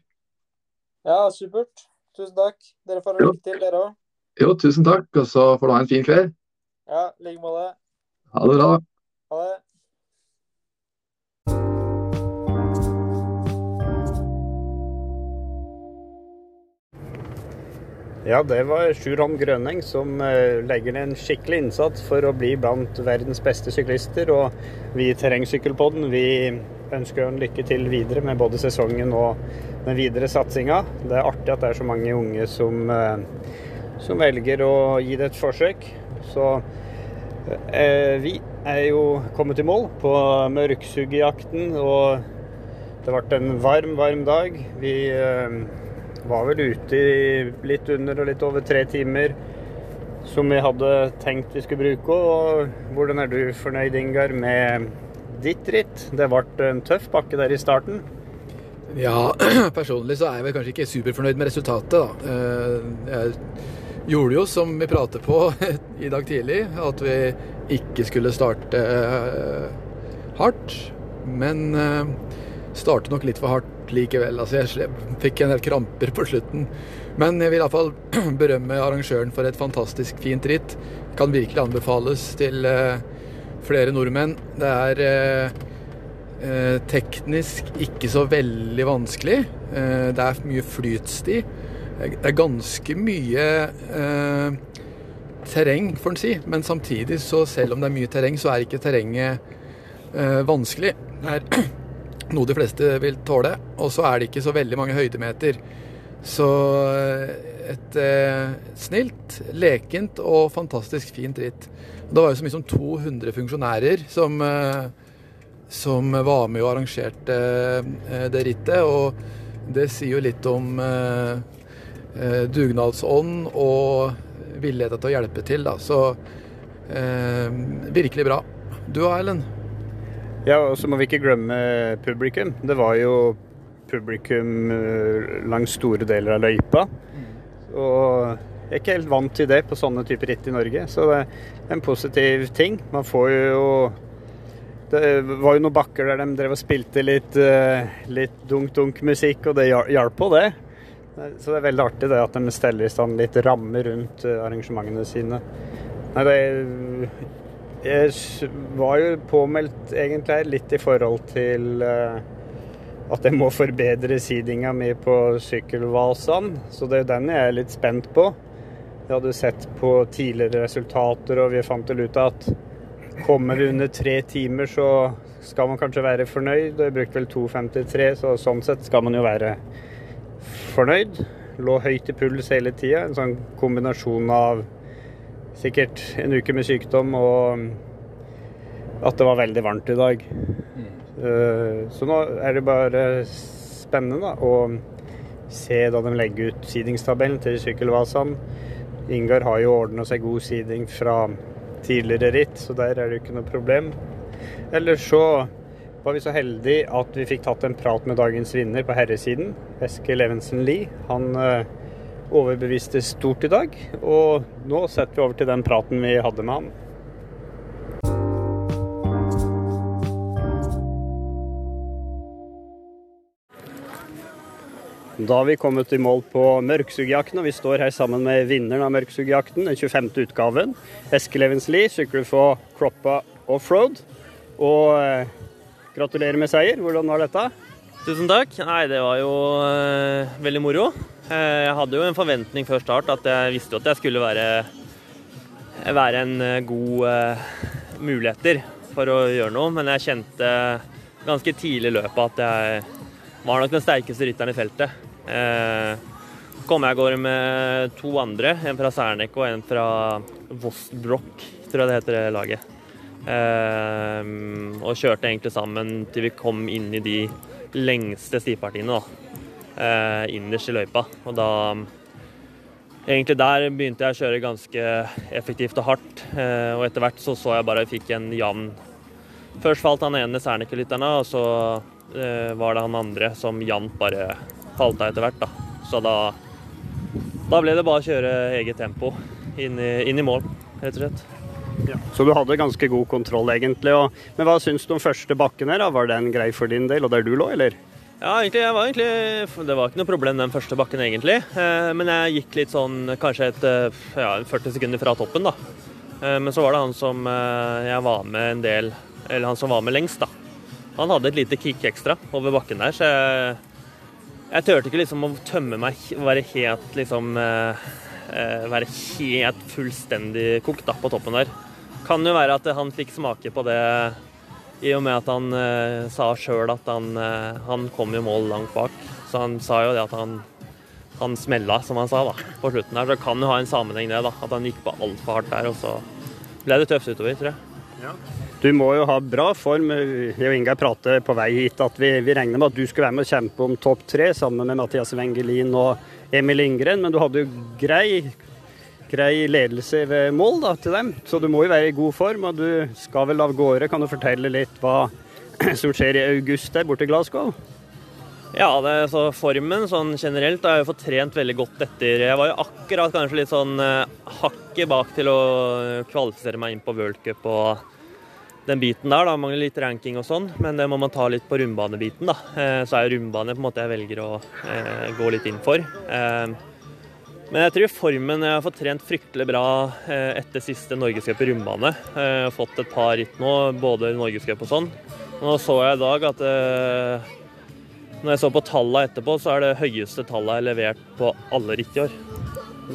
Ja, supert. Tusen takk. Dere får ha lykke til, dere òg. Jo, tusen takk. Og så får du ha en fin kveld. Ja, i like måte. Ha det bra. Ha det. Ja, det var Sjurholm Grønning som eh, legger ned en skikkelig innsats for å bli blant verdens beste syklister. Og vi i Terrengsykkelpodden vi ønsker en lykke til videre med både sesongen og den videre satsinga. Det er artig at det er så mange unge som, eh, som velger å gi det et forsøk. Så eh, vi er jo kommet i mål på mørksuggejakten, og det ble en varm, varm dag. Vi eh, var vel ute i litt under og litt over tre timer som vi hadde tenkt vi skulle bruke. Og hvordan er du fornøyd, Ingar, med ditt ritt? Det ble en tøff bakke der i starten. Ja, personlig så er jeg vel kanskje ikke superfornøyd med resultatet, da. Eh, jeg gjorde jo som vi pratet på i dag tidlig, at vi ikke skulle starte eh, hardt. Men eh, starte nok litt for hardt likevel. Altså, jeg fikk en del kramper på slutten. Men jeg vil iallfall berømme arrangøren for et fantastisk fint ritt. Kan virkelig anbefales til uh, flere nordmenn. Det er uh, uh, teknisk ikke så veldig vanskelig. det er mye flytsti. Det er ganske mye terreng, får en si. Men samtidig, så selv om det er mye terreng, så er ikke terrenget vanskelig. Det er noe de fleste vil tåle. Og så er det ikke så veldig mange høydemeter. Så eh, et eh, snilt, lekent og fantastisk fint ritt. Det var jo så mye som 200 funksjonærer som, eh, som var med og arrangerte eh, det rittet. Og det sier jo litt om eh, eh, dugnadsånd og villighet til å hjelpe til. Da. Så virkelig bra. Du da, Ellen? Ja, og så må vi ikke glemme publikum. Det var jo publikum eh, langs store deler av løypa. Og jeg er ikke helt vant til det på sånne typer ritt i Norge, så det er en positiv ting. Man får jo Det var jo noen bakker der de drev og spilte litt, eh, litt dunk-dunk-musikk, og det hjalp på, det. Så det er veldig artig det at de steller i stand litt rammer rundt eh, arrangementene sine. Nei, det er jeg var jo påmeldt egentlig litt i forhold til uh, at jeg må forbedre seedinga mi på sykkelvasene. Så det er den jeg er litt spent på. Jeg hadde sett på tidligere resultater, og vi fant vel ut at kommer vi under tre timer, så skal man kanskje være fornøyd. Jeg brukte vel 2,53, så sånn sett skal man jo være fornøyd. Lå høyt i puls hele tida. En sånn kombinasjon av sikkert en uke med sykdom og at det var veldig varmt i dag. Mm. Så nå er det bare spennende å se da de legger ut sidingstabellen til sykkelvasene. Ingar har jo ordna seg god siding fra tidligere ritt, så der er det jo ikke noe problem. Eller så var vi så heldige at vi fikk tatt en prat med dagens vinner på herresiden, Eskil Evensen Lie. Han eh, overbeviste stort i dag. Og nå setter vi over til den praten vi hadde med han. Da har vi kommet i mål på mørksugjakten, og vi står her sammen med vinneren av mørksugjakten, den 25. utgaven. Eskil Evensli sykler for Croppa Offroad. Og eh, gratulerer med seier. Hvordan var dette? Tusen takk. Nei, det var jo eh, veldig moro. Eh, jeg hadde jo en forventning før start at jeg visste at jeg skulle være, være en eh, god uh, muligheter for å gjøre noe, men jeg kjente ganske tidlig i løpet at jeg var nok den sterkeste rytteren i feltet. Eh, kom jeg av gårde med to andre, en fra Sernek og en fra Vostbrock, tror jeg det heter det laget. Eh, og kjørte egentlig sammen til vi kom inn i de lengste stipartiene. da eh, innerst i løypa. Og da Egentlig der begynte jeg å kjøre ganske effektivt og hardt. Eh, og etter hvert så så jeg bare jeg fikk en jevn Først falt han ene Serniker-lytterne, og så eh, var det han andre som jevnt bare falt av etter hvert. da. Så da, da ble det bare å kjøre eget tempo inn i, inn i mål, rett og slett. Så du hadde ganske god kontroll, egentlig. Og, men hva syns du om første bakken her? da? Var den grei for din del, og der du lå, eller? Ja, egentlig, var egentlig, Det var ikke noe problem den første bakken, egentlig. Eh, men jeg gikk litt sånn kanskje et, eh, ja, 40 sekunder fra toppen, da. Eh, men så var det han som jeg var med en del Eller han som var med lengst, da. Han hadde et lite kick ekstra over bakken der, så jeg, jeg turte ikke liksom å tømme meg være helt liksom være helt fullstendig kokt da, på toppen der. Kan jo være at han fikk smake på det i og med at han eh, sa sjøl at han, eh, han kom i mål langt bak. Så han sa jo det at han, han smella, som han sa, da, på slutten der. Så det kan jo ha en sammenheng det, da. At han gikk på altfor hardt der, og så ble det tøft utover, tror jeg. Du må jo ha bra form. Jeg og Ingar prater på vei hit at vi, vi regner med at du skulle være med og kjempe om topp tre sammen med Mathias Wengelin og Emil Lindgren, men du hadde jo grei, grei ledelse ved mål da, til dem, så du må jo være i god form. Og du skal vel av gårde. Kan du fortelle litt hva som skjer i august der borte i Glasgow? Ja, det, så formen sånn generelt har jeg jo fått trent veldig godt etter. Jeg var jo akkurat kanskje litt sånn eh, hakket bak til å kvalifisere meg inn på worldcup og den biten der. da, Mangler litt ranking og sånn, men det må man ta litt på rundbanebiten. da. Eh, så er jo rundbane på en måte jeg velger å eh, gå litt inn for. Eh, men jeg tror formen Jeg har fått trent fryktelig bra etter siste norgescup i rundbane. Fått et par ritt nå, både norgescup og sånn. Nå så jeg i dag at når jeg så på tallene etterpå, så er det høyeste tallet jeg har levert på alle ritt i år.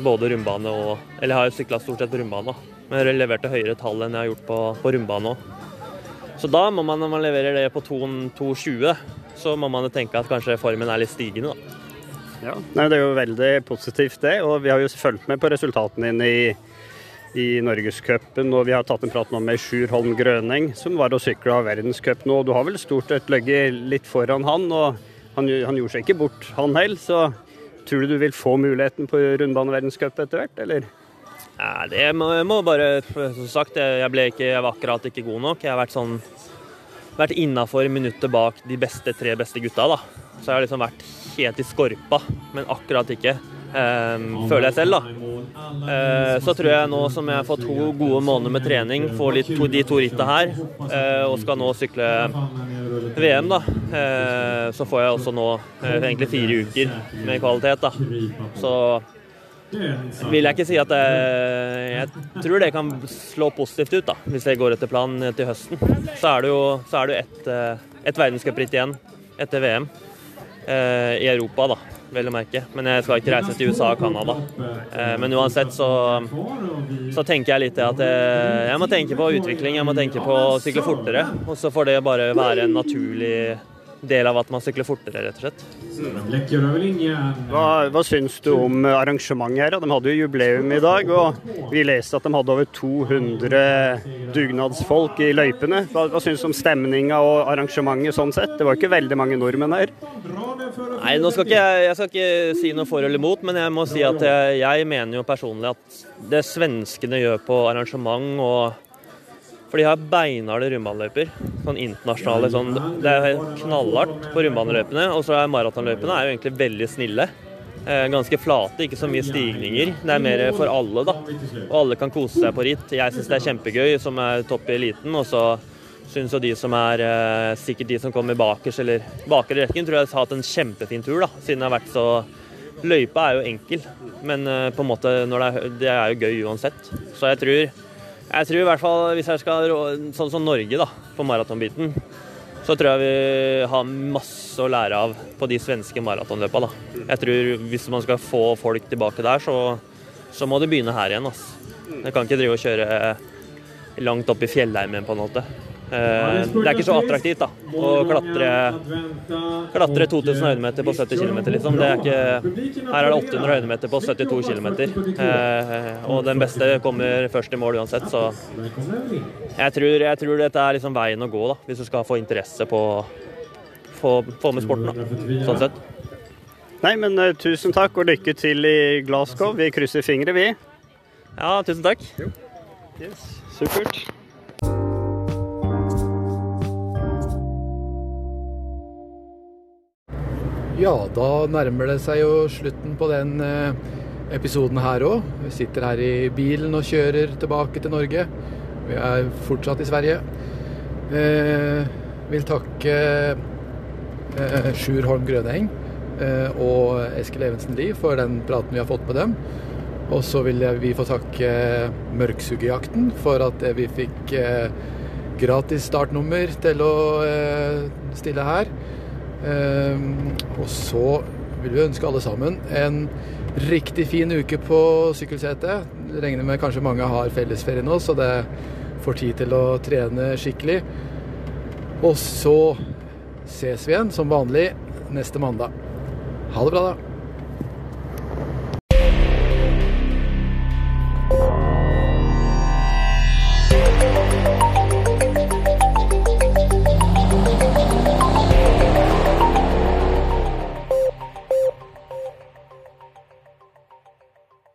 Både rundbane og Eller jeg har jo sykla stort sett på rundbane, men jeg leverte høyere tall enn jeg har gjort på, på rundbane òg. Så da må man, når man leverer det på 2,20, så må man tenke at kanskje formen er litt stigende, da. Ja, Nei, Det er jo veldig positivt, det. Og vi har jo fulgt med på resultatene dine i, i Norgescupen. Og vi har tatt en prat nå med Sjur Holm Grøning, som var og sykla verdenscup nå. Du har vel stort sett ligget litt foran han, og han, han gjorde seg ikke bort, han heller. Så tror du du vil få muligheten på rundbaneverdenscup etter hvert, eller? Ja, det må, jeg må bare Som sagt, jeg, ble ikke, jeg var akkurat ikke god nok. Jeg har vært sånn vært innafor minuttet bak de beste tre beste gutta. da. Så jeg har liksom vært helt i skorpa, men akkurat ikke. Um, føler jeg selv, da. Uh, så tror jeg nå som jeg har fått to gode måneder med trening, får litt to, de to ritta her, uh, og skal nå sykle VM, da, uh, så får jeg også nå egentlig fire uker med kvalitet, da. Så vil jeg ikke si at jeg, jeg tror det kan slå positivt ut, da, hvis det går etter planen til høsten. Så er det jo, så er det et, et verdenscupritt igjen etter VM eh, i Europa, da, vel å merke. Men jeg skal ikke reise til USA og Canada. Eh, men uansett så, så tenker jeg litt at jeg, jeg må tenke på utvikling, jeg må tenke på å sykle fortere. Og så får det bare være en naturlig del av at man sykler fortere, rett og slett. Hva, hva syns du om arrangementet her? De hadde jo jubileum i dag, og vi leste at de hadde over 200 dugnadsfolk i løypene. Hva, hva syns du om stemninga og arrangementet sånn sett? Det var ikke veldig mange nordmenn her. Nei, nå skal ikke jeg, jeg skal ikke si noe for eller imot, men jeg må si at jeg, jeg mener jo personlig at det svenskene gjør på arrangement og for de har beinharde rundbaneløyper. Sånn internasjonale sånn, Det er knallhardt på rundbaneløypene. Og så er maratonløypene er jo egentlig veldig snille. Eh, ganske flate, ikke så mye stigninger. Det er mer for alle, da. Og alle kan kose seg på ritt. Jeg syns det er kjempegøy som er topp i eliten. Og så syns jo de som er eh, sikkert de som kommer bakerst eller bakere rekken, tror jeg har hatt en kjempefin tur, da. Siden det har vært så Løypa er jo enkel, men eh, på en måte det er, det er jo gøy uansett. Så jeg tror jeg tror i hvert fall hvis jeg skal sånn som Norge da, på maratonbiten, så tror jeg vi har masse å lære av på de svenske maratonløpa. Da. Jeg tror hvis man skal få folk tilbake der, så, så må det begynne her igjen. Altså. Jeg kan ikke drive og kjøre langt opp i fjellheimen på en måte. Eh, det er ikke så attraktivt da, å klatre, klatre 2000 høydemeter på 70 km. Liksom. Ikke, her er det 800 høydemeter på 72 km. Eh, og den beste kommer først i mål uansett, så jeg tror, jeg tror dette er liksom veien å gå da, hvis du skal få interesse på få, få med sporten. Da, sånn sett. Nei, men uh, tusen takk og lykke til i Glasgow. Vi krysser fingre, vi. Ja, tusen takk. Yes, supert. Ja, da nærmer det seg jo slutten på den eh, episoden her òg. Vi sitter her i bilen og kjører tilbake til Norge. Vi er fortsatt i Sverige. Eh, vil takke eh, Sjur Holm Grøneng eh, og Eskil Evensen Lie for den praten vi har fått med dem. Og så vil vi få takke Mørksugejakten for at vi fikk eh, gratis startnummer til å eh, stille her. Um, og så vil vi ønske alle sammen en riktig fin uke på sykkelsetet. Regner med kanskje mange har fellesferie nå, så det får tid til å trene skikkelig. Og så ses vi igjen som vanlig neste mandag. Ha det bra, da.